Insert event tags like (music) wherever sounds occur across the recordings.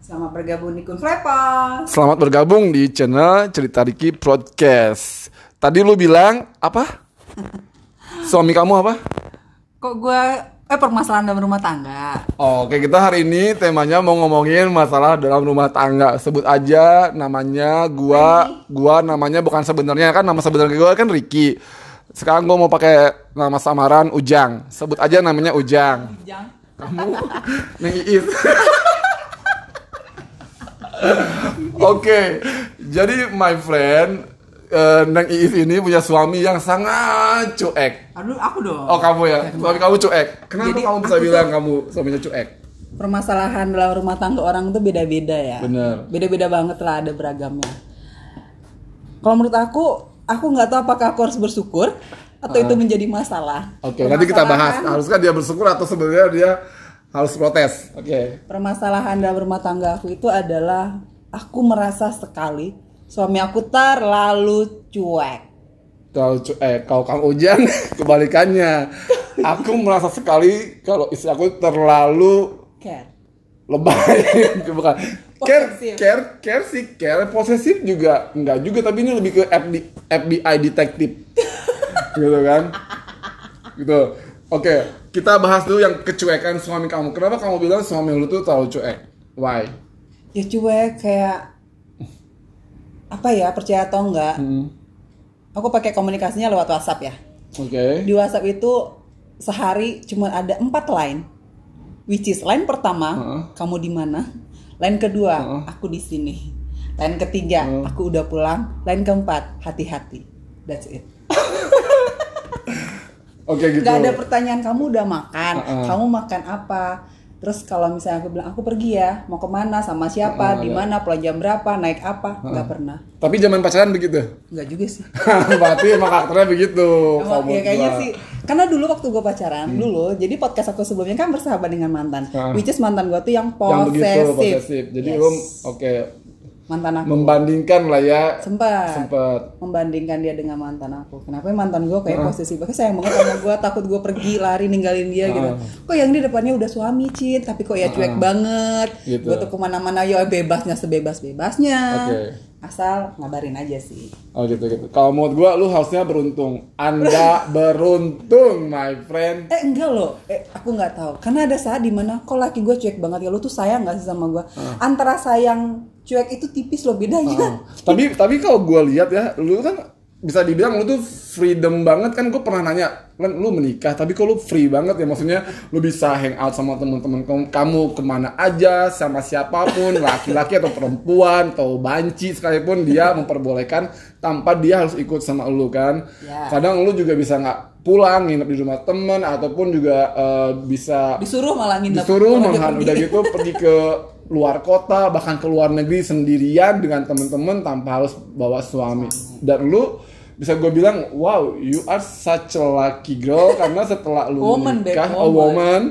Selamat bergabung di Kun Flepas. Selamat bergabung di channel Cerita Riki Podcast. Tadi lu bilang apa? Suami kamu apa? Kok gue eh permasalahan dalam rumah tangga. Oke, kita hari ini temanya mau ngomongin masalah dalam rumah tangga. Sebut aja namanya gua, gua namanya bukan sebenarnya kan nama sebenarnya gua kan Riki. Sekarang gua mau pakai nama samaran Ujang. Sebut aja namanya Ujang. Jang. Kamu Neng Iis. (laughs) Oke, jadi my friend, eh, Neng Iis ini punya suami yang sangat cuek. Aduh, aku dong. Oh kamu ya, suami kamu cuek. Kenapa Jadi kamu bisa bilang tuh- kamu suaminya cuek? Permasalahan dalam rumah tangga orang tuh beda-beda ya. Bener. Beda-beda banget lah ada beragamnya. Kalau menurut aku, aku nggak tahu apakah aku harus bersyukur atau itu menjadi masalah. Oke, nanti kita bahas. Haruskah dia bersyukur atau sebenarnya dia harus protes? Oke. Permasalahan dalam rumah tangga aku itu adalah aku merasa sekali suami aku terlalu cuek. Terlalu cuek. Kalau kamu Ujang (laughs) kebalikannya. Aku merasa sekali kalau istri aku terlalu Care. lebay (laughs) bukan care care care sih care posesif juga enggak juga tapi ini lebih ke FBI, FBI detektif (laughs) gitu kan gitu oke kita bahas dulu yang kecuekan suami kamu kenapa kamu bilang suami lu tuh terlalu cuek why Ya cuek kayak apa ya percaya atau enggak? Hmm, Aku pakai komunikasinya lewat WhatsApp ya. oke Di WhatsApp itu sehari cuma ada empat line, which is line pertama Heeh. kamu di mana, line kedua Heeh. aku di sini, line ketiga aku udah pulang, line keempat hati-hati. That's it. Oke gitu Gak ada pertanyaan kamu udah makan, Heeh. kamu makan apa? Terus kalau misalnya aku bilang aku pergi ya, mau ke mana, sama siapa, Heeh, di mana, pulang jam berapa, naik apa, nggak pernah. tapi zaman pacaran begitu Nggak juga sih. (laughs) berarti emang karakternya begitu Emang, ya kayaknya gua. sih karena dulu waktu gue pacaran dulu jadi podcast aku sebelumnya kan bersahabat dengan mantan Ah. which is mantan gue tuh yang yang begitu posesif posesif jadi Yes. lu oke mantan aku. Membandingkan lah ya. Sempat. Sempet membandingkan dia dengan mantan aku. Kenapa ya mantan gue kayak posesif? Banget sayang banget sama gue takut gue pergi lari ninggalin dia gitu. Kok yang di depannya udah suami cit tapi kok ya cuek banget. Gitu. gue tuh ke mana-mana ya bebasnya sebebas bebasnya Oke. asal ngabarin aja sih. Oh gitu gitu. Kalau menurut gua lu harusnya beruntung. Anda (laughs) beruntung, my friend. Eh enggak loh, eh, aku nggak tahu. Karena ada saat di mana kok laki gue cuek banget ya, lu tuh sayang gak sih sama gue? Antara sayang cuek itu tipis loh bedanya. tapi tapi kalau gua lihat ya, lu kan bisa dibilang lu tuh freedom banget kan gue pernah nanya kan lu menikah tapi kok lu free banget ya maksudnya lu bisa hang out sama teman-teman kamu, ke mana aja sama siapa pun (laughs) laki-laki atau perempuan atau banci sekalipun dia (laughs) memperbolehkan tanpa dia harus ikut sama lu kan Ya. kadang lu juga bisa nggak pulang nginep di rumah temen ataupun juga eh, bisa Disuruh malah nginep. disuruh pergi. udah gitu pergi ke (laughs) luar kota bahkan ke luar negeri sendirian dengan temen-temen tanpa harus bawa suami. Dan lu bisa gue bilang wow you are such a lucky girl (laughs) karena setelah lu Woman, babe, menikah a woman. woman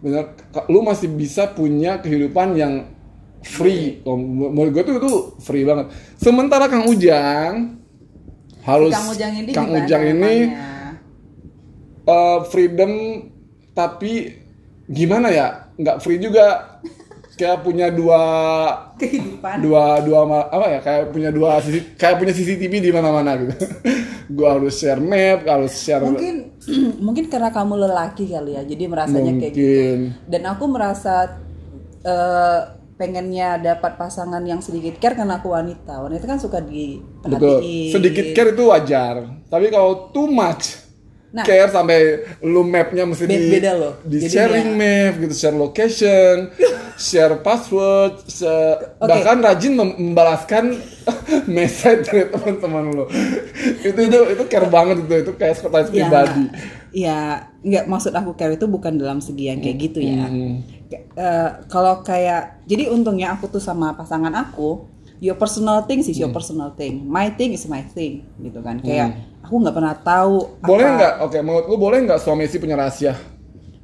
bener lu masih bisa punya kehidupan yang free. Menurut gue tuh itu free banget. Sementara Kang Ujang harus Kang Ujang ini Kang Ujang ini eh, freedom tapi gimana ya? Nggak free juga kayak punya dua kehidupan. dua dua apa ya kayak punya dua sisi kayak punya CCTV di mana-mana gitu (laughs) gua harus share map harus share Mungkin (clears throat) mungkin karena kamu lelaki kali ya, jadi merasanya kayak gitu. mungkin Dan aku merasa eh, pengennya dapat pasangan yang sedikit care karena aku wanita. Wanita kan suka betul diperhatiin. sedikit care itu wajar tapi kalau too much Nah. care sampai lu mapnya mesti Be- di, beda loh. di Jadi sharing ya- map gitu share location (laughs) share password share- Oke. bahkan rajin mem- membalaskan (laughs) message dari teman-teman lu itu itu itu care banget itu itu kayak sekretaris Ya, pribadi ya nggak maksud aku care itu bukan dalam segi yang kayak gitu ya. Hmm. Eh, kalau kayak jadi untungnya aku tuh sama pasangan aku, your personal thing is Hmm. your personal thing, my thing is my thing, gitu kan. Kayak aku nggak pernah tahu boleh nggak? Oke menurut lu boleh nggak suami istri punya rahasia?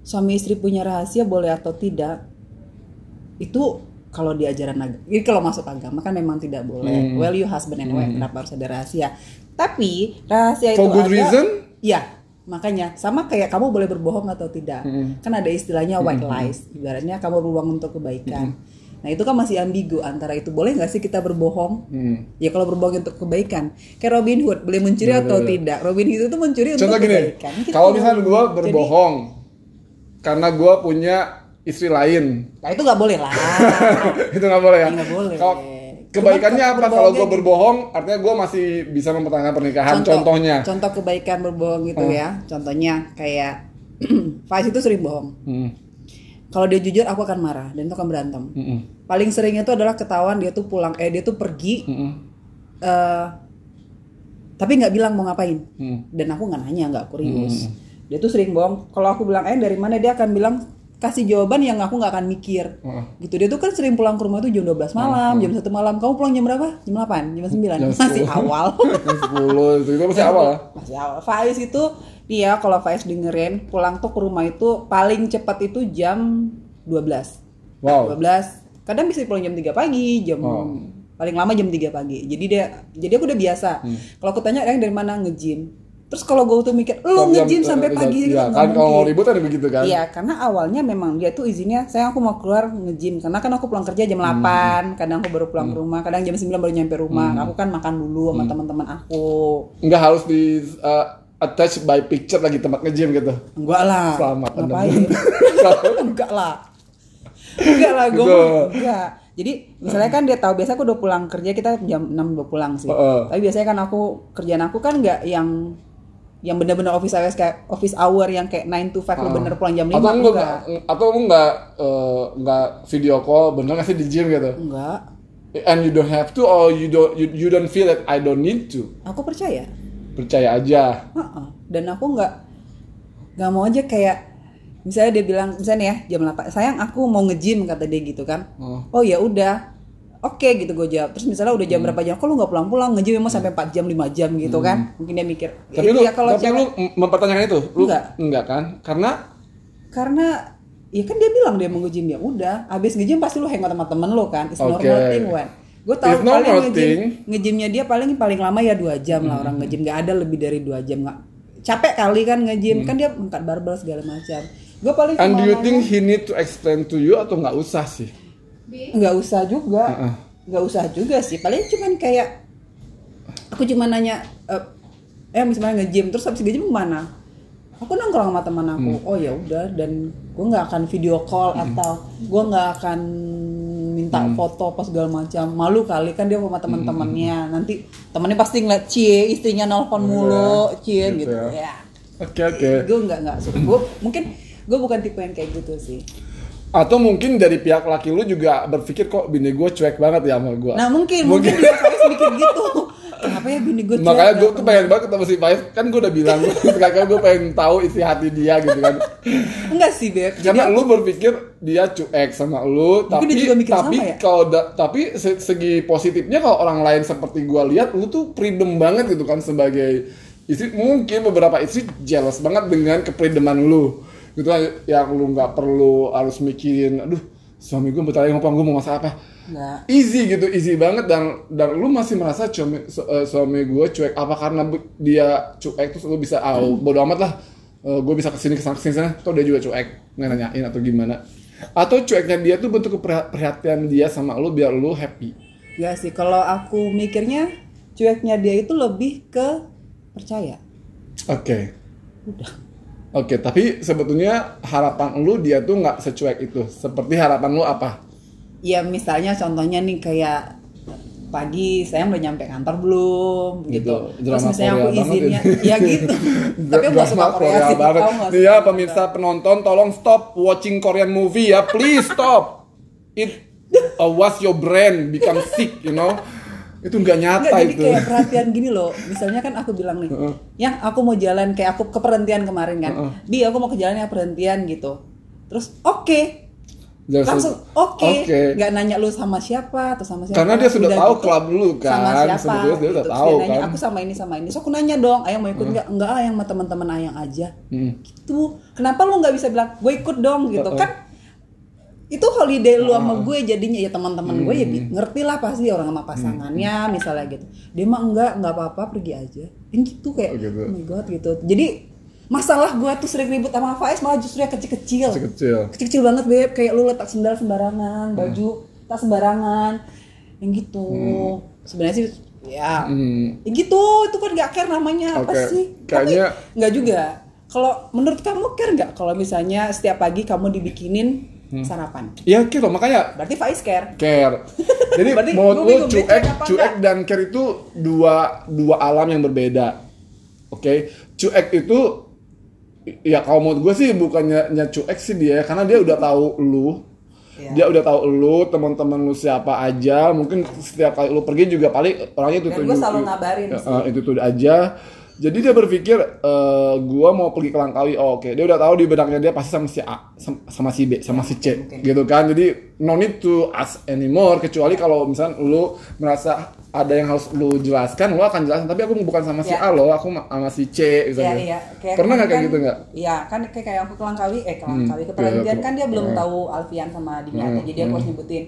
Suami istri punya rahasia boleh atau tidak itu kalau di ajaran agama, jadi kalau masuk agama kan memang tidak boleh. Well you husband and wife, kenapa harus ada rahasia? Tapi rahasia For itu good ada, reason? Iya, makanya sama kayak kamu boleh berbohong atau tidak. Kan ada istilahnya white lies ibaratnya kamu berbohong untuk kebaikan nah itu kan masih ambigu antara itu boleh nggak sih kita berbohong Hmm. ya kalau berbohong untuk kebaikan kayak Robin Hood boleh mencuri atau tidak Robin Hood itu mencuri Contoh untuk gini, kebaikan Gitu. kalau misalnya gue Jadi- berbohong karena gue punya istri lain, nah itu nggak boleh lah (laughs) itu nggak boleh ya? Nggak boleh. Cuma kebaikannya ke- apa? Kalau gue berbohong, artinya gue masih bisa mempertahankan pernikahan. Contohnya, contoh kebaikan berbohong gitu Oh. ya contohnya kayak (clears throat) Faiz itu sering bohong Hmm, kalau dia jujur aku akan marah dan itu akan berantem. Hmm, hmm, paling seringnya itu adalah ketahuan dia tuh pulang eh dia tuh pergi hmm, hmm, eh tapi nggak bilang mau ngapain. Hmm. dan aku nggak nanya nggak kurius dia tuh sering bohong. Kalau aku bilang eh dari mana? Dia akan bilang kasih jawaban yang aku nggak akan mikir. Heeh. gitu. Dia tuh kan sering pulang ke rumah tuh jam 12 malam jam 1 malam. Kamu pulang jam berapa? Jam 8 jam 9 Jam (laughs) masih 10. awal. (laughs) Jam 10 itu, itu masih awal. masih awal. Faiz itu dia kalau Faiz dengerin pulang tuh ke rumah itu paling cepat itu jam 12 Wow. 12 kadang bisa pulang jam 3 pagi jam Oh. paling lama jam 3 pagi jadi dia jadi aku udah biasa Hmm. kalau aku tanya yang dari mana nge-gym terus kalau gue tuh mikir nge-gym eh, sampai jam- pagi gitu ya, nggak kan kalau ribut kan begitu kan. Iya, karena awalnya memang dia tuh izinnya, saya aku mau keluar nge-gym karena kan aku pulang kerja jam Hmm. 8, kadang aku baru pulang ke rumah, kadang jam 9 baru nyampe rumah. Aku kan makan dulu Hmm. sama teman-teman aku. Nggak harus di uh, attach by picture lagi tempat nge-gym gitu. Enggak lah. Selamat. Ngapain? (laughs) enggak lah. Enggak lah, gue Gitu. enggak. Jadi misalnya kan dia tahu biasa aku udah pulang kerja kita jam 6 udah pulang sih. Heeh. Tapi biasanya kan aku kerjaan aku kan enggak yang yang bener-bener office hours kayak office hour yang kayak 9 to 5 lu bener pulang jam 5 atau enggak. nggak atau lu nggak eh, nggak video call bener nggak sih di gym gitu Enggak. and you don't have to or you don't you, you don't feel that I don't need to Aku percaya. Percaya aja. Heeh. Dan aku nggak nggak mau aja kayak misalnya dia bilang misalnya ya jam 8 sayang aku mau nge-gym kata dia gitu kan. Oh. oh ya udah. Oke gitu gue jawab. Terus misalnya udah jam berapa jam kok lu nggak pulang-pulang? Nge-gym emang sampai 4 jam 5 jam gitu kan. Mungkin dia mikir tapi lu ya kalau tapi cewek- lu mempertanyakan itu? Lu Enggak. enggak kan? Karena karena ya kan dia bilang dia mau nge-gym ya udah. Abis nge-gym pasti lu hangout sama temen lu kan. It's Oke. normal thing Wan gue tahu normal paling nge-gym thing. nge-gymnya dia paling paling lama ya dua jam lah orang nge-gym. Nggak ada lebih dari dua jam. Nggak capek kali kan nge-gym. Kan dia angkat barbel segala macam. Gue paling and do you think he need to explain to you atau nggak usah sih? Nggak usah juga. Nggak usah juga sih. Paling cuman kayak aku cuma nanya eh eh misalnya nge-gym terus habis nge-gym ke mana? Aku nongkrong sama teman aku. Hmm. oh ya udah. Dan gue nggak akan video call atau gue nggak akan minta Hmm. foto apa segala macam malu kali kan dia sama teman-temannya nanti temannya pasti ngeliat cie istrinya nelpon mulu cie gitu gitu, ya. ya. Oke oke. Gue nggak nggak suka. Gue mungkin gue bukan tipe yang kayak gitu sih. Atau mungkin dari pihak laki lu juga berpikir kok bini gue cuek banget ya sama gue Nah mungkin mungkin, Faiz mikir gitu. (laughs) Kenapa ya bini gue makanya gue tuh pengen banget ketemu si Faiz. Kan gue udah bilang (laughs) sekali gue pengen tahu isi hati dia gitu kan. Enggak sih beb. Jadi karena lu berpikir dia cuek sama lu tapi dia juga mikir tapi ya? kalau da- tapi se- segi positifnya kalau orang lain seperti gua lihat lu tuh freedom banget gitu kan sebagai istri. Mungkin beberapa istri jealous banget dengan keprideman lu. Gitu kan yang lu nggak perlu harus mikirin aduh suami gue bentar lagi ngomong gue mau masak apa enggak. easy gitu easy banget. Dan dan lu masih merasa suami su- eh, suami gue cuek. Apa karena dia cuek terus lu bisa ah bodo amat lah. Gue bisa ke sini ke sana ke sini sana. Atau dia juga cuek. Nggak nanyain atau gimana. Atau cueknya dia tuh bentuk perhatian dia sama lu biar lu happy. Ya sih kalau aku mikirnya cueknya dia itu lebih ke percaya. oke. Oke tapi sebetulnya harapan lu dia tuh nggak secuek itu. Seperti harapan lu apa Ya misalnya contohnya nih kayak pagi saya udah nyampe kantor belum gitu. Gitu, Terus misalnya aku Korea izinnya ya gitu. (laughs) Tapi aku nggak suka Drama Korea sih. banget. Nggak ya Korea. pemirsa penonton tolong stop watching Korean movie ya. Please stop. It uh, was your brain become sick, you know. Itu nggak nyata Enggak, jadi itu. kayak perhatian gini loh. Misalnya kan aku bilang nih, yang aku mau jalan kayak aku ke perhentian kemarin kan. Bi, aku mau ke jalan yang perhentian gitu. Terus oke. Jadi, Langsung oke. Oke. Nggak nanya lu sama siapa atau sama siapa. Karena dia sudah Udah tahu gitu, klub lu kan. Sama siapa. Sebetulnya dia udah gitu. tahu dia nanya, kan. aku sama ini sama ini. So aku nanya dong, ayang mau ikut nggak? Enggak ah, yang sama teman-teman ayang aja. Hmm. Gitu. Kenapa lu nggak bisa bilang, gue ikut dong gitu kan? itu holiday lu sama gue jadinya ya teman-teman gue ya bi- ngerti lah pasti orang sama pasangannya misalnya gitu dia mah enggak enggak apa-apa pergi aja yang gitu kayak Oh, gitu. oh my god gitu jadi masalah gue tuh sering ribut sama Faiz malah justru yang kecil-kecil. Kecil-kecil. kecil-kecil banget beb. Kayak lu letak sendal sembarangan baju tak sembarangan yang gitu. Sebenarnya sih ya Hmm. Ya gitu. Itu kan gak care namanya apa Oke, sih? Kayaknya- tapi nggak juga. Kalau menurut kamu care nggak kalau misalnya setiap pagi kamu dibikinin Hmm. sarapan? Ya gitu makanya berarti Faiz care. Care. (laughs) Jadi gua lu cuek, cuek apa dan care itu dua dua alam yang berbeda. Oke, cuek itu ya kalau menurut gue sih bukannya nya cuek sih dia karena dia udah tahu lu. Iya. Dia udah tahu lu, teman-teman lu siapa aja. Mungkin setiap kali lu pergi juga paling orangnya itu Dan gua selalu ngabarin sih. itu tuh aja. Jadi dia berpikir eh gua mau pergi ke Langkawi. Oh, oke. Dia udah tahu di benaknya dia pasti sama si A, sam- sama si B, sama si C gitu kan. Jadi no need to ask anymore kecuali kalau misalnya lu merasa ada yang harus lu jelaskan, lu akan jelaskan. Tapi aku bukan sama si Ya. A loh, aku ma- sama si C gitu. Iya iya. Kayak Pernah nggak kayak kan- gitu nggak? Iya kan kayak kayak aku ke Langkawi, eh ke Langkawi ke oke, Perhentian oke. kan dia belum Hmm. tahu Alfian sama Dimiati, Hmm, jadi aku harus nyebutin.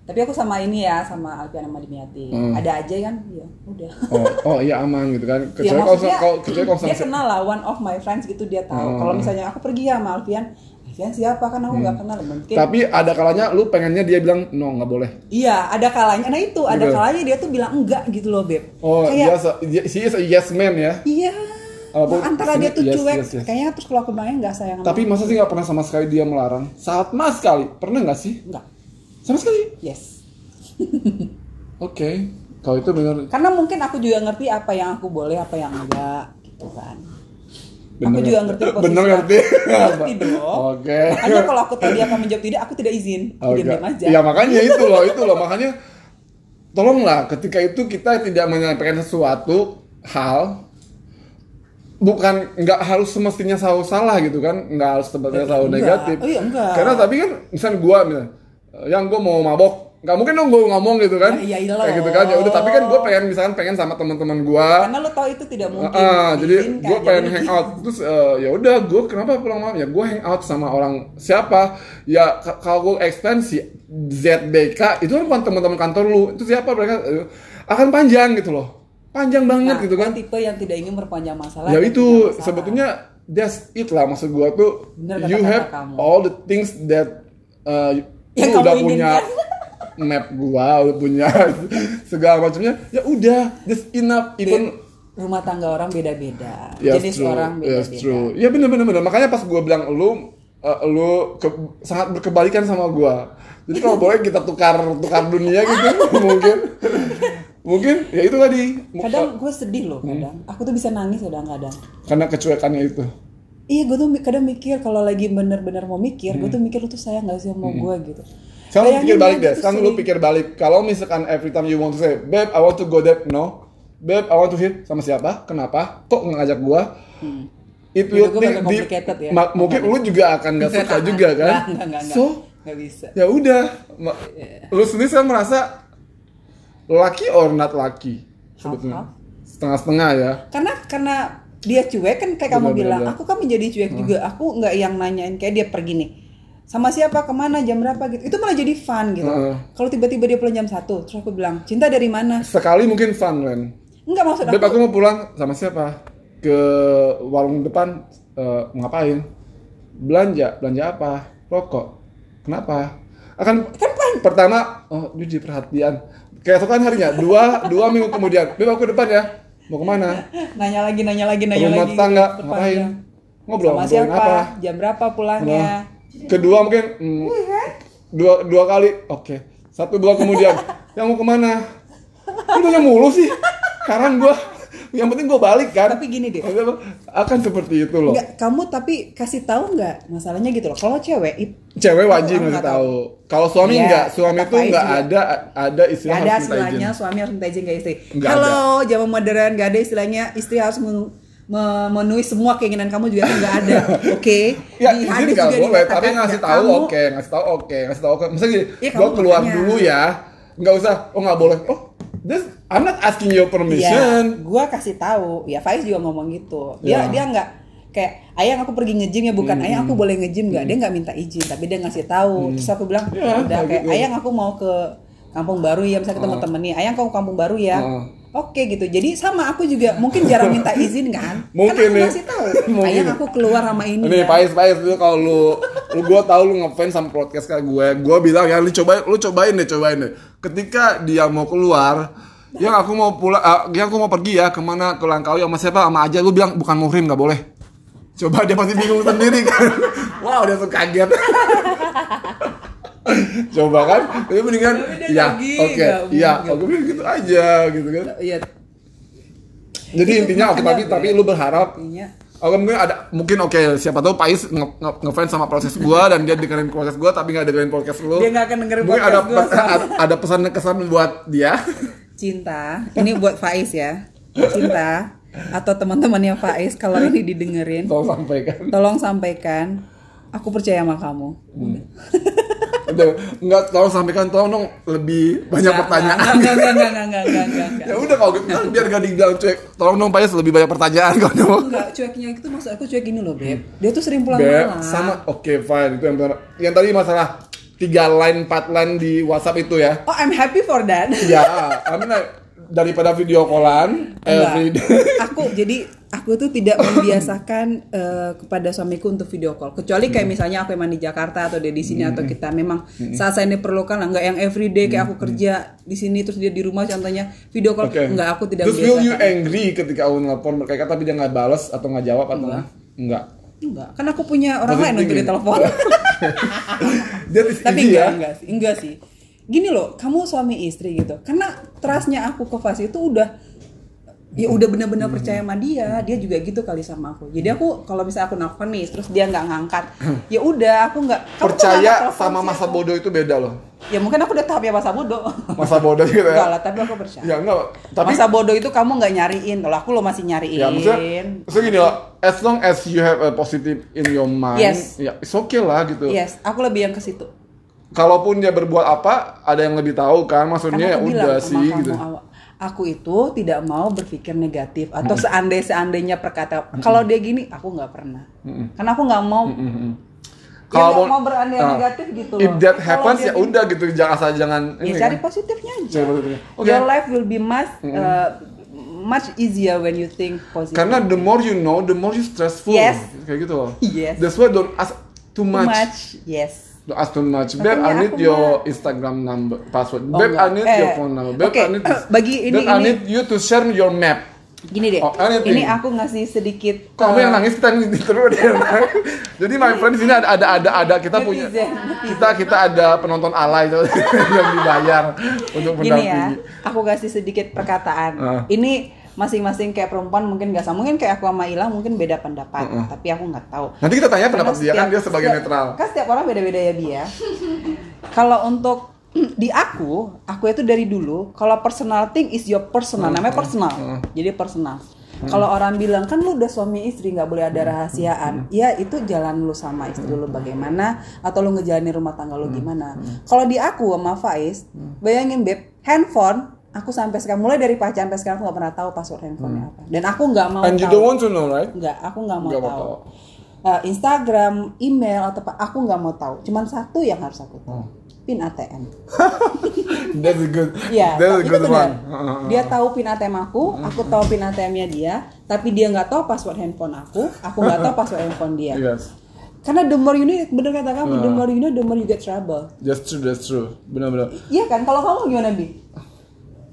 Tapi aku sama ini ya sama Alfian sama Dimiati. Hmm. Ada aja kan? Ya udah. Oh, oh iya aman gitu kan. (laughs) ya Kecuali kalau maksudnya kalau kecuali kalau dia kenal lah one of my friends gitu dia tahu. Hmm. Kalau misalnya aku pergi ya sama Alfian, Alfian siapa kan aku nggak kenal mungkin. Tapi ada kalanya lu pengennya dia bilang no nggak boleh. Iya, ada kalanya. Nah itu, ada Gitu. kalanya dia tuh bilang enggak gitu loh, Beb. Oh, Kayak, dia se- dia she is a yes man ya. Iya. Oh, bu- antara dia tuh yes, cuek, yes, yes. kayaknya terus kalau bilangnya nggak sayang Tapi masa sih nggak pernah sama sekali dia melarang? Sama sekali. Pernah nggak sih? enggak. Sama sekali. Yes. (laughs) Oke. Kalau itu benar. Karena mungkin aku juga ngerti apa yang aku boleh, apa yang enggak, gitu kan. Aku Bener. juga ngerti posisi Bener aku. ngerti. Ngerti (laughs) dong. Oke. Makanya kalau aku tahu dia akan menjawab tidak, aku tidak izin. Aku Oke. diam aja. Ya makanya itu loh, itu loh makanya tolonglah ketika itu kita tidak menyampaikan sesuatu hal bukan nggak harus semestinya selalu salah gitu kan nggak harus tempatnya selalu negatif Oh iya, enggak. karena tapi kan misalnya gua misalnya, yang gua mau mabok nggak mungkin dong gue ngomong gitu kan Ya, iya loh. kayak gitu kan ya udah tapi kan gue pengen misalkan pengen sama teman-teman gua Karena lo tahu itu tidak mungkin. Ah, jadi diizinkan, gue pengen jadi- hang out terus eh, ya udah gue kenapa pulang malam ya gue hang out sama orang siapa ya kalau gue expand si ZBK itu kan bukan teman-teman kantor lu itu siapa mereka eh, akan panjang gitu loh panjang banget Nah, gitu kan tipe yang tidak ingin memperpanjang masalah. ya itu punya masalah. sebetulnya that's it lah maksud gue tuh Bener you have kamu. all the things that uh, Yang lu kamu udah punya inginkan. (laughs) map gua punya (laughs) segala macamnya ya udah just enough even rumah tangga orang beda-beda. Yes, Jenis true. orang Yes, beda-beda. true. Ya bener bener bener. Makanya pas gue bilang lu eh, lu ke- sangat berkebalikan sama gua. Jadi kalau boleh kita tukar tukar dunia gitu (laughs) mungkin. Mungkin ya itu tadi. Kadang gue sedih loh Hmm. kadang. Aku tuh bisa nangis kadang-kadang. karena kecuekannya itu. Iya, gue tuh kadang mikir kalau lagi bener-bener mau mikir, gue tuh mikir lu tuh sayang gak sih sama gue gitu. Hmm. Sekarang lu pikir balik deh. tuh Sekarang lu pikir balik. Kalau misalkan every time you want to say, babe, I want to go there, no. Babe, I want to hit sama siapa? Kenapa? Kok ngajak gua? It Hidup will think deep. ya. Ma- mungkin lu juga akan nggak suka (laughs) juga kan? Enggak, enggak, enggak. So, Nggak bisa. ya udah Ma- lu sendiri sekarang merasa lucky or not lucky sebetulnya setengah-setengah ya Karena karena dia cuek kan kayak kamu Bener, bilang, bener. aku kan menjadi cuek juga. Aku nggak yang nanyain kayak dia pergi nih. Sama siapa, ke mana, jam berapa gitu. Itu malah jadi fun gitu. Heeh. Kalau tiba-tiba dia pulang jam satu, terus aku bilang, cinta dari mana? sekali mungkin fun Len Enggak maksud Beb aku. aku mau pulang sama siapa ke warung depan eh, mau ngapain belanja belanja apa rokok kenapa akan Kan pertama oh jadi perhatian keesokan harinya dua dua minggu kemudian Beb aku ke depan ya mau ke mana Nanya lagi, nanya lagi, nanya rumah lagi. tetangga Perpanjang. ngapain ngobrol Sama siapa? apa Jam berapa pulangnya? Kedua mungkin hmm, dua dua kali oke. Satu dua kemudian. Yang mau ke mana? Ini nanya mulu sih. Sekarang gua yang penting gua balik kan. Tapi gini deh. akan seperti itu loh. Enggak, kamu tapi kasih tahu nggak masalahnya gitu loh. Kalau cewek cewek wajib ngasih nggak tahu. kalau suami Iya, enggak suami tuh juga. ada ada istilah ada harus minta istilahnya izin suami harus minta izin ke istri. Nggak Halo, zaman modern. Nggak ada istilahnya istri harus memenuhi semua keinginan kamu juga nggak ada. (laughs) Oke. ya Di hadis juga boleh tapi ngasih tahu oke ngasih tahu oke ngasih tahu oke misalnya gini Iya, gua keluar makanya. dulu ya nggak usah oh nggak boleh oh this I'm not asking your permission gua kasih tahu. Ya Faiz juga ngomong gitu. Dia Ya. Hmm. dia nggak kayak ayang aku pergi ngejim ya bukan ayang aku boleh ngejim nggak dia nggak minta izin tapi dia ngasih tahu terus aku bilang Ya, udah kayak gitu. ayang aku mau ke kampung baru ya misalnya ketemu temen nih ayang kamu kampung baru ya Heeh. Oke gitu jadi sama aku juga mungkin jarang (laughs) minta izin kan Mungkin kan aku kasih tahu (laughs) ayang nih. aku keluar sama ini Nih, ya. Pais, Pais, lu kalau lu, lu gue tahu lu ngefans sama podcast kayak gue, gue bilang ya lu cobain, lu cobain deh, cobain deh. Ketika dia mau keluar, yang aku mau pulang, ah, yang aku mau pergi ya ke mana ke Langkawi sama siapa sama aja, lu bilang bukan muhrim nggak boleh. Coba dia pasti bingung sendiri kan. (laughs) wow, dia tuh kaget. (laughs) Coba kan, tapi mendingan, ya, oke, iya, mungkin. aku bilang gitu aja, gitu kan. Iya, Jadi Itu intinya oke, tapi Beb. tapi lu berharap artinya Oke mungkin ada mungkin oke siapa tahu Pais nge- nge- ngefans sama proses gua dan dia dengerin proses gua tapi nggak dengerin podcast lu. Dia nggak akan dengerin Mungkin podcast ada gua, pe- ada, ada pesan kesan buat dia. cinta ini buat Faiz ya cinta atau teman-temannya Faiz kalau ini didengerin Tolong sampaikan. tolong sampaikan aku percaya sama kamu Hmm. (laughs) Aduh, enggak tolong sampaikan tolong dong lebih banyak nggak, pertanyaan. Enggak, enggak, enggak, enggak, enggak, enggak, enggak, enggak. (laughs) Ya udah kalau gitu kan biar gak dibilang cuek. Tolong dong Payas lebih banyak pertanyaan kalau mau. Enggak, cueknya itu maksud aku cuek gini loh, Beb. Dia tuh sering pulang Beb, malam. sama oke okay, fine itu yang benar. Yang tadi masalah tiga line, empat line di WhatsApp itu ya. Oh, I'm happy for that. Iya, I mean, daripada video callan every day. Aku jadi aku tuh tidak membiasakan (laughs) eh, kepada suamiku untuk video call. Kecuali kayak Hmm. misalnya aku emang di Jakarta atau dia di sini atau kita memang saat saya diperlukan lah, enggak yang everyday kayak Hmm. aku kerja di sini terus dia di rumah contohnya video call. Oke. Enggak, aku tidak Terus will you angry ketika aku nelfon mereka tapi dia nggak balas atau nggak jawab atau Enggak. enggak? Enggak, kan aku punya orang lain untuk ditelepon. (laughs) (laughs) Tapi enggak, ya. enggak sih, enggak sih. Gini loh, kamu suami istri gitu. Karena trustnya aku ke Fas itu udah ya udah benar-benar percaya sama dia dia juga gitu kali sama aku. Jadi aku kalau misalnya aku nelfon nih terus dia nggak ngangkat ya udah aku nggak Percaya angkat telepon sama masa aku. bodoh itu beda loh. ya mungkin aku udah tahapnya masa bodoh. Masa bodoh gitu enggak ya. lah tapi aku percaya. Ya enggak, tapi masa bodoh itu kamu nggak nyariin. Kalau aku lo masih nyariin. Ya maksudnya, maksudnya gini loh, as long as you have a positive in your mind, Yes. ya it's okay lah gitu. yes aku lebih yang ke situ. Kalaupun dia berbuat apa, ada yang lebih tahu kan, maksudnya ya udah sih kamu gitu. awal, aku itu tidak mau berpikir negatif atau seandai seandainya perkata kalau dia gini aku nggak pernah karena aku nggak mau Mm-mm. ya Kalau mau berandai ah, negatif gitu If loh that Kalau happens ya udah gitu, jangan asal jangan ya ini cari kan. positifnya aja Cari positifnya. Oke. your life will be much uh, much easier when you think positive Karena the more you know, the more you stressful. Yes. Kayak gitu loh. Yes. That's why don't ask too too much. much yes Don't ask too much. Babe, I need your mah- Instagram number, password. Oh, Babe, I enggak. need Eh, your phone number. Babe, oke, I need eh, bagi ini- Babe, I ini- need you to share your map. gini deh Oh, anything. ini aku ngasih sedikit Kok kamu uh, yang nangis kita nih terus dia. Jadi my friend di sini ada ada ada ada kita punya kita kita ada penonton alay (laughs) yang dibayar untuk gini ya mendampingi. aku kasih sedikit perkataan Ah. ini masing-masing kayak perempuan mungkin nggak sama. Mungkin kayak aku sama Ila mungkin beda pendapat tapi aku nggak tahu. Nanti kita tanya pendapat dia kan dia sebagai setiap- netral. kan setiap orang beda-beda ya dia (laughs) kalau untuk di aku aku itu dari dulu kalau personal thing is your personal namanya personal. Jadi personal. Kalau orang bilang kan lu udah suami istri nggak boleh ada rahasiaan. Ya itu jalan lu sama istri lu bagaimana atau lu ngejalanin rumah tangga lu gimana. Kalau di aku sama Faiz bayangin beb handphone aku sampai sekarang mulai dari pacaran sampai sekarang aku nggak pernah tahu password handphonenya apa dan aku nggak mau And you don't want to know, right? Enggak, aku nggak mau Nggak mau tahu. tahu. Eh, Instagram, email atau apa, aku nggak mau tahu. Cuman satu yang harus aku tahu. Oh. Pin ATM. (laughs) That's a good. Iya, that's a itu good benar. one. Uh-uh. Dia tahu pin ATM aku, aku tahu pin ATM-nya dia, tapi dia nggak tahu password handphone aku, aku nggak tahu password handphone dia. Yes. Karena the more you know, bener kata kamu, the more you know, the more you get trouble. That's true, that's true. Benar-benar. Iya kan? Kalau kamu gimana bi?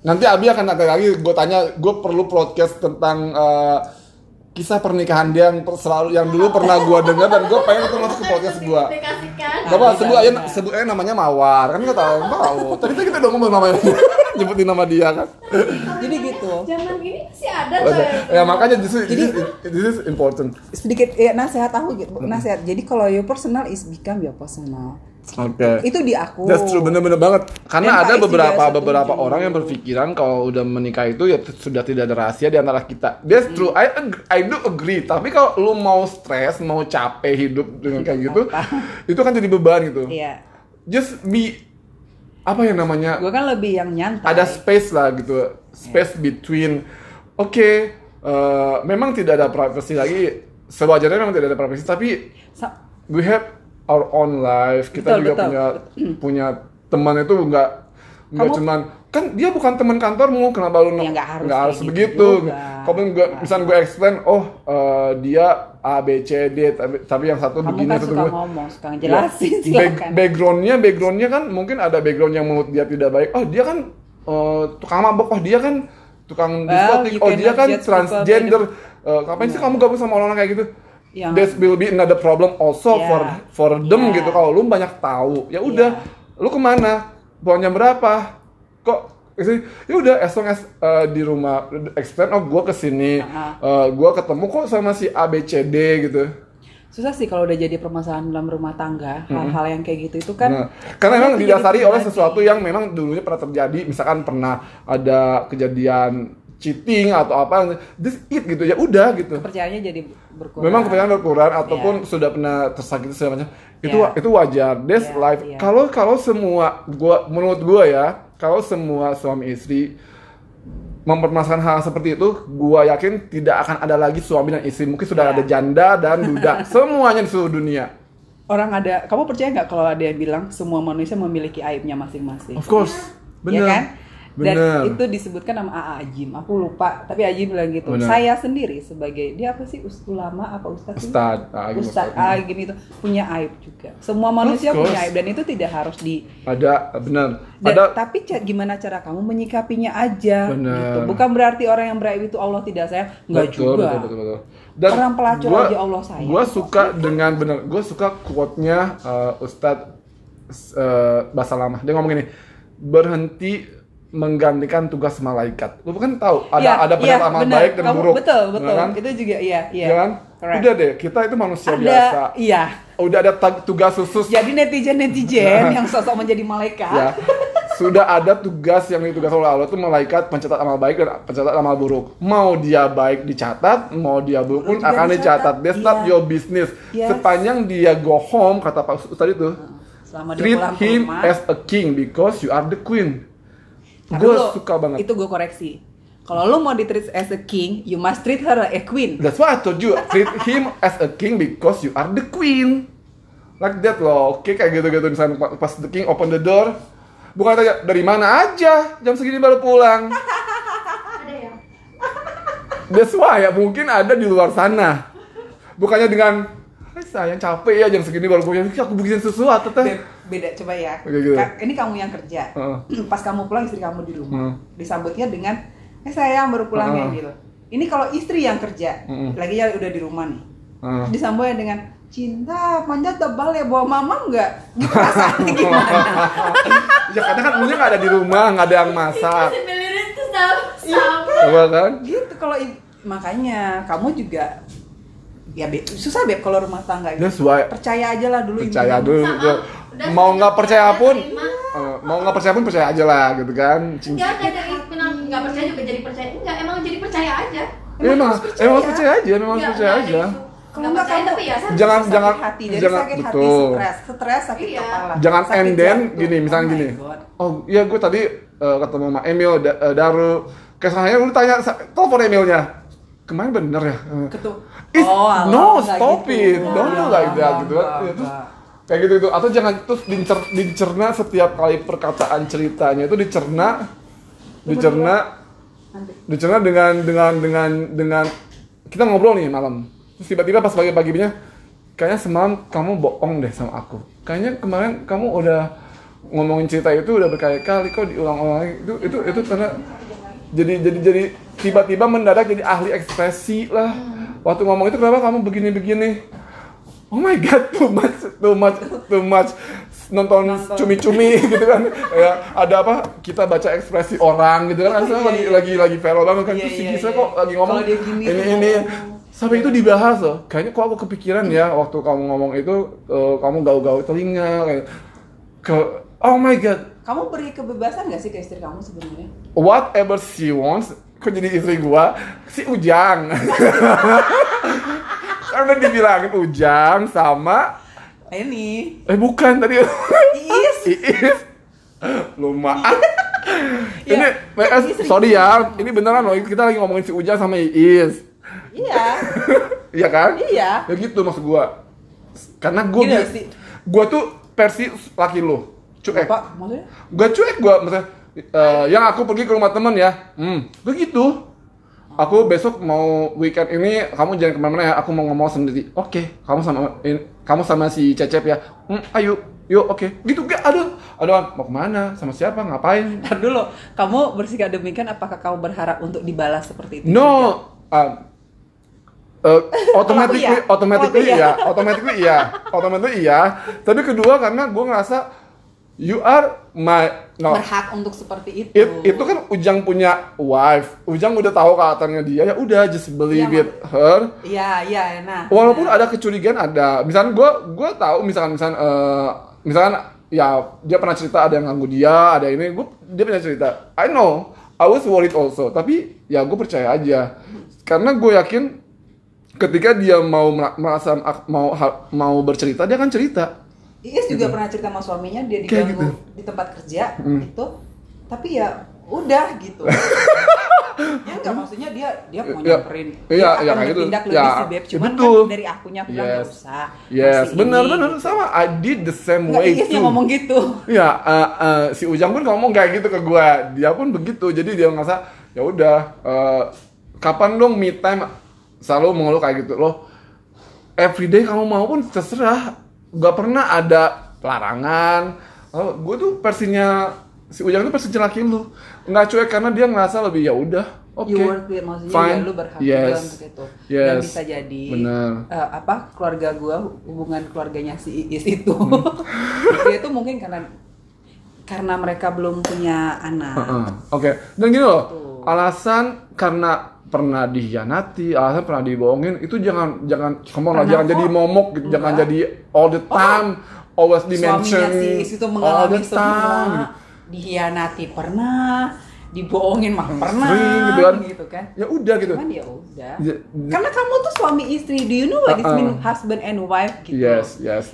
Nanti Abi akan ada lagi, gue tanya, gue perlu podcast tentang eh, kisah pernikahan dia yang selalu, yang dulu pernah gue dengar dan gue pengen itu masuk ke podcast gue. Apa, sebut aja, sebut aja namanya Mawar, kan nggak tahu, tahu. Tadi tuh kita udah ngomong namanya, (laughs) nyebutin nama dia kan. Jadi gitu. Zaman ini masih ada tuh. ya makanya justru this, is- this is important. Sedikit ya, nasihat aku gitu, nasihat. Jadi kalau your personal is become your personal. Oke. Itu di aku. That's true, bener-bener banget. Karena Dan ada Faiz beberapa juga setuju. beberapa orang yang berpikiran kalau udah menikah itu ya sudah tidak ada rahasia di antara kita. That's true. I ag- I do agree. Tapi kalau lu mau stres, mau capek hidup dengan kayak gitu, (laughs) itu kan jadi beban gitu. Iya. Just be apa yang namanya? Gue kan lebih yang nyantai. Ada space lah gitu. Space between. Oke, eh, memang tidak ada privacy lagi. Sewajarnya memang tidak ada privacy, tapi Sa- we have our own life kita Betul, juga betul. punya punya teman itu nggak nggak cuman kan dia bukan teman kantormu kenapa lu Ya, nggak harus nggak harus gitu begitu juga. kalau gue misalnya gue explain oh eh, dia A B C D tapi, tapi yang satu Kamu begini kan satu suka begini. ngomong, suka Ya, ngejelasin back- silakan. backgroundnya backgroundnya kan mungkin ada background yang menurut dia tidak baik oh dia kan eh, tukang mabok oh dia kan tukang Well, diskotik oh dia kan transgender Eh, ngapain sih kamu gabung sama orang-orang kayak gitu Yang- That will be another problem also Yeah. for for them Yeah. gitu. Kalau lu banyak tahu ya udah lu ke mana? Jam berapa? Kok sih ya udah as long as uh, di rumah explain oh gua ke sini Uh-huh. uh, gua ketemu kok sama si A B C D gitu. Susah sih kalau udah jadi permasalahan dalam rumah tangga, hal-hal yang kayak gitu itu kan. Nah, karena memang didasari oleh sesuatu yang memang dulunya pernah terjadi, misalkan pernah ada kejadian cheating atau apa, this it gitu ya udah gitu. kepercayaannya jadi berkurang. Memang kepercayaan berkurang ataupun sudah pernah tersakiti segala macam. Itu Ya. itu wajar. That's Ya, life. ya. Kalau kalau semua gua menurut gua ya, kalau semua suami istri mempermasalahkan hal seperti itu, gua yakin tidak akan ada lagi suami dan istri. Mungkin sudah Ya. ada janda dan duda, (laughs) semuanya di seluruh dunia. Orang ada, kamu percaya nggak kalau ada yang bilang semua manusia memiliki aibnya masing-masing? Of course. Ya Bener. kan? Dan Bener. itu disebutkan sama AA Ajim. Aku lupa, tapi Ajim bilang gitu. Bener. Saya sendiri sebagai dia apa sih ulama apa ustadz? sih? Ustadz. Ajim Ustadz Ajim itu punya aib juga. Semua manusia punya aib dan itu tidak harus di Ada benar. Ada tapi gimana cara kamu menyikapinya aja Bener. gitu. Bukan berarti orang yang beraib itu Allah tidak sayang, enggak betul, juga. betul, betul, betul. Dan Orang pelacur gua- aja Allah sayang. Gua suka dengan benar. Gua suka quote-nya uh, Ustadz uh, bahasa lama. Dia ngomong gini, berhenti menggantikan tugas malaikat. Lu kan tahu ada Iya, ada iya, pendapat amal bener. baik dan Kamu- buruk. Betul, betul. Bener kan? Itu juga iya, iya. Iya kan? Correct. Udah deh, kita itu manusia ada biasa. iya. Udah ada tugas khusus Jadi netizen-netizen yang sosok menjadi malaikat. ya sudah ada tugas yang ditugaskan oleh Allah itu malaikat pencatat amal baik dan pencatat amal buruk mau dia baik dicatat mau dia buruk pun akan dicatat that's iya. not your business Yes. sepanjang dia go home kata Pak Ustadz itu Selama dia treat him rumah. as a king because you are the queen Gue suka banget Itu gue koreksi. Kalau lu mau di treat as a king, you must treat her a queen. That's why I told you treat him as a king because you are the queen. Like that loh, oke kayak gitu-gitu misalnya pa- pas the king open the door, bukan tanya dari mana aja, jam segini baru pulang. (laughs) Ada ya? That's why ya mungkin ada di luar sana. Bukannya dengan "Hai, sayang capek ya jam segini baru pulang, aku bikin sesuatu teh. Be- beda coba ya. Oke, gitu. Ka- Ini kamu yang kerja. Heeh. (clears throat) Pas kamu pulang istri kamu di rumah. Hmm. Disambutnya dengan eh sayang baru pulang ya Heeh. gitu. Ini kalau istri yang kerja, Mm-mm. lagi ya udah di rumah nih. Heeh. Disambutnya dengan cinta panjat tebal ya bawa mama enggak? Gitu rasanya (laughs) gimana? (laughs) Ya kadang kan punya nggak ada di rumah, nggak ada yang masak, coba kan? gitu kalau makanya kamu juga ya Beb, susah beb kalau rumah tangga gitu. That's why percaya aja lah dulu percaya intinya. dulu Sama. Udah mau nggak percaya pun eh, mau nggak percaya pun percaya aja lah gitu kan Cing- Enggak ada dari nggak percaya juga jadi percaya. Enggak, emang jadi percaya aja. Ya, emang harus percaya. emang percaya aja memang harus Enggak, percaya enggak aja itu. Kalau Nggak enggak percaya tapi ya sakit. Jangan- sakit jangan- hati dari jangan- sakit hati betul. stres stres sakit Iya. kepala jangan sakit and then jantung. gini misalnya Oh gini God. oh iya gue tadi eh, ketemu sama Emil Da- eh, Daru kesannya lu tanya telepon Emilnya kemarin bener ya Eh, Ketu. It's, Oh, no enggak stop gitu. it don't do Enggak, like that enggak, gitu enggak, Ya, terus enggak. Kayak gitu gitu atau jangan terus dicer, dicerna setiap kali perkataan ceritanya. Itu dicerna dicerna dicerna dengan dengan dengan dengan kita ngobrol nih malam. Terus tiba-tiba pas pagi-paginya kayaknya semalam kamu bohong deh sama aku. Kayaknya kemarin kamu udah ngomongin cerita itu udah berkali-kali kok diulang-ulang lagi. itu itu itu karena jadi jadi jadi tiba-tiba mendadak jadi ahli ekspresi lah. Waktu ngomong itu kenapa kamu begini-begini oh my god too much too much too much. Nonton cumi-cumi (laughs) gitu kan. Ya ada apa kita baca ekspresi orang gitu kan. Asalnya Iya, lagi iya, lagi iya. lagi viral banget kan. Iya, terus si iya. kok lagi ngomong gini ini ini. sampai itu dibahas loh. Kayaknya kok aku kepikiran ya waktu kamu ngomong itu eh, kamu gaul-gaul telinga kayak ke oh my god. Kamu beri kebebasan gak sih ke istri kamu sebenarnya? Whatever she wants kok jadi istri gua? Si Ujang (laughs) karena dibilangin Ujang sama ini eh bukan tadi. Iis. Iis. Lu maaf Ya, ini istri sorry ya ini beneran loh kita lagi ngomongin si Ujang sama Iis. Iya. (laughs) Iya kan? Iya. ya gitu maksud gua. Karena gua Gini si- gua tuh versi laki lu cuek. Apa maksudnya? Gua cuek gua maksudnya eh, yang aku pergi ke rumah temen ya, hmm, begitu. Aku besok mau weekend ini kamu jangan ke mana-mana ya, aku mau ngomong sendiri. Oke, kamu sama in- kamu sama si Cecep ya. Hmm, ayo, yuk, oke. Gitu gak? Aduh, aduh, mau ke mana? Sama siapa? Ngapain? (laughs) Ntar dulu, kamu bersikap demikian apakah kamu berharap untuk dibalas seperti itu? No, um, uh, (laughs) automatically, iya. automatically iya. iya, automatically iya, automatically iya. Tapi kedua karena gue ngerasa you are my no. Berhak untuk seperti itu. It- itu kan Ujang punya wife, Ujang udah tahu karakternya dia, ya udah just believe Iya, it her. Iya, iya, nah. Walaupun nah. ada kecurigaan ada, misalnya gue gue tahu misalkan misalkan eh, misalkan ya dia pernah cerita ada yang ganggu dia, ada ini gue dia pernah cerita. I know, I was worried also, tapi ya gue percaya aja karena gue yakin ketika dia mau mera- merasa mau mau bercerita dia akan cerita. Iis juga pernah cerita sama suaminya dia Gitu. Diganggu gitu. di tempat kerja Hmm. gitu. Tapi ya udah gitu. (laughs) ya enggak maksudnya dia dia mau Ya, nyamperin. iya, dia iya, akan kayak gitu. bertindak Ya, lebih sih beb. Cuman betul. kan dari akunya bilang nggak Yes. usah. Yes, benar benar gitu. sama. I did the same Nggak, way Iis yang too. ngomong gitu. Ya, eh, eh, si Ujang pun ngomong kayak gitu ke gua. Dia pun begitu. Jadi dia ngerasa ya udah eh, kapan dong me time selalu mengeluh kayak gitu loh. Everyday kamu mau pun terserah. Gak pernah ada larangan. Oh, gue tuh versinya si Ujang itu versi laki lu. Nggak cuek karena dia ngerasa lebih ya udah. Oke. You worth it maksudnya Fine. ya lu berhak Yes. untuk itu. Dan Yes. bisa jadi Bener. eh, apa keluarga gua hubungan keluarganya si Iis itu. Hmm. (laughs) dia itu mungkin karena karena mereka belum punya anak. Heeh. Oke, dan gini loh, Tuh. alasan karena pernah dihianati, alasan pernah dibohongin, itu jangan jangan come on lah, Karena jangan kok- jadi momok gitu, jangan jadi all the time, always Suaminya si Iis itu all mengalami the semua. time. Dihianati pernah, dibohongin mah pernah Sering gitu kan. gitu kan. Ya udah gitu. Cuman ya udah. Ya- Karena kamu tuh suami istri, do you know what it Uh-uh. mean husband and wife gitu. Yes, yes.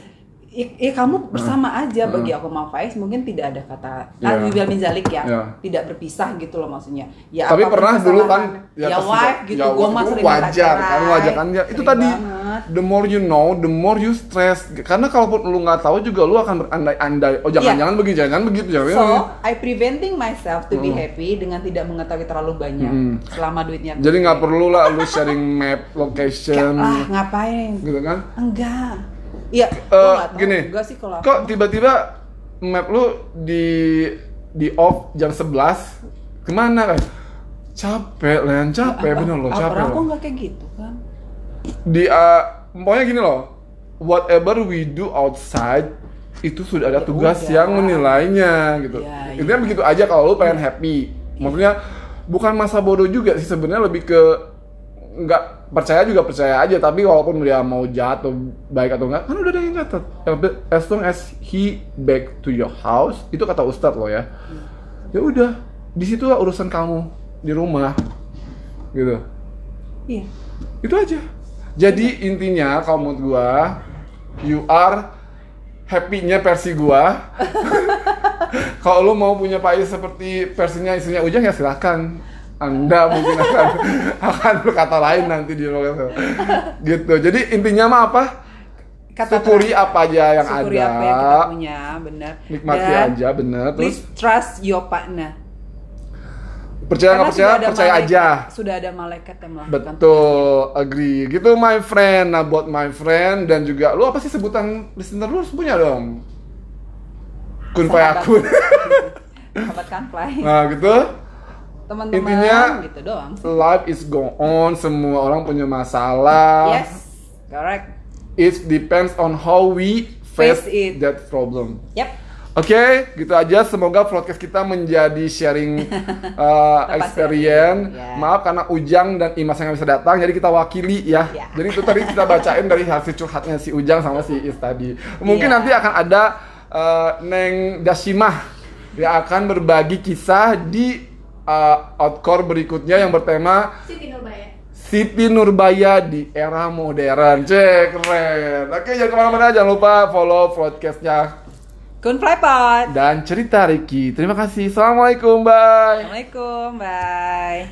Ya, ya kamu bersama aja bagi aku sama Faiz mungkin tidak ada kata Iya. yeah. minzalik ya Iya. tidak berpisah gitu loh maksudnya ya Tapi pernah dulu kan ya, pasti- wife gitu ya, gue mah itu sering wajar kan wajar kan ya itu tadi banget. the more you know the more you stress karena kalaupun lu nggak tahu juga lu akan berandai-andai oh jangan Iya. jangan begitu jangan begitu jangan so begini. I preventing myself to be Hmm. happy dengan tidak mengetahui terlalu banyak Hmm. selama duitnya jadi nggak perlu lah lu sharing map location ah ngapain gitu kan enggak iya tahu. gini juga sih kalau aku. kok tiba-tiba map lu di di off jam 11 ke mana kan? Capek Len capek Ah, bener ah, capek orang kok nggak kayak gitu kan? Di uh, pokoknya gini loh. Whatever we do outside itu sudah ada Ya tugas udah. yang menilainya gitu. Ya, intinya begitu aja kalau lu pengen happy. Maksudnya bukan masa bodoh juga sih sebenarnya lebih ke nggak percaya juga percaya aja tapi walaupun dia mau jahat atau baik atau enggak kan udah ada yang catat. As long as he back to your house itu kata ustadz lo ya. Ya udah di situ urusan kamu di rumah gitu. Iya. Itu aja. Jadi intinya kalau menurut gua you are happy-nya versi gua. (laughs) (laughs) Kalau lo mau punya Pais seperti versinya istrinya Ujang ya silahkan anda mungkin akan (laughs) akan berkata lain nanti di sana. gitu jadi intinya mah apa Kata syukuri apa aja yang syukuri ada apa yang kita punya benar nikmati Dan aja bener terus please trust your partner percaya nggak percaya percaya malaikat- aja sudah ada malaikat yang melakukan Betul, agree. Gitu my friend, nah buat my friend dan juga lu apa sih sebutan listener lu punya dong? Kun Sahabat. akun. (laughs) sahabat kan nah, gitu. Teman-teman intinya- gitu doang Life is go on, semua orang punya masalah. yes correct It depends on how we face, Face it. that problem. yep Oke, gitu aja. Semoga podcast kita menjadi sharing (laughs) uh, experience. ya. Maaf karena Ujang dan Imas yang nggak bisa datang, jadi kita wakili ya. Ya. Jadi itu tadi kita bacain dari hasil curhatnya si Ujang sama si Is tadi. Mungkin Ya. nanti akan ada uh, Neng Dasimah yang akan berbagi kisah di uh, outcore berikutnya yang bertema Siti Nurbaya. Siti Nurbaya di era modern. Cek keren. Oke, jangan ke mana-mana. Jangan lupa follow podcastnya Kun Flypod dan cerita Ricky. Terima kasih. Assalamualaikum. Bye. Assalamualaikum bye